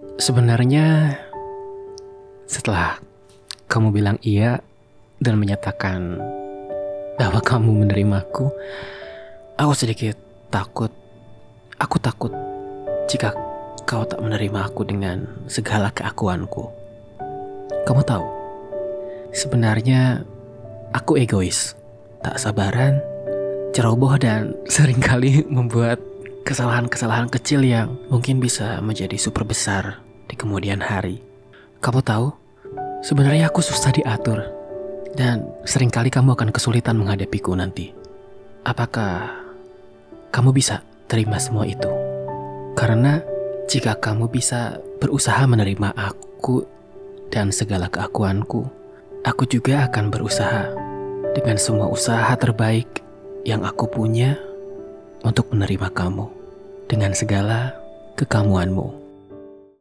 Sebenarnya setelah kamu bilang iya dan menyatakan bahwa kamu menerimaku, aku sedikit takut. Aku takut jika kau tak menerima aku dengan segala keakuanku. Kamu tahu, sebenarnya aku egois, tak sabaran, ceroboh dan sering kali membuat kesalahan-kesalahan kecil yang mungkin bisa menjadi super besar di kemudian hari. Kamu tahu, sebenarnya aku susah diatur dan sering kali kamu akan kesulitan menghadapiku nanti. Apakah kamu bisa terima semua itu? Karena jika kamu bisa berusaha menerima aku dan segala keakuanku, aku juga akan berusaha dengan semua usaha terbaik yang aku punya untuk menerima kamu dengan segala kekamuanmu.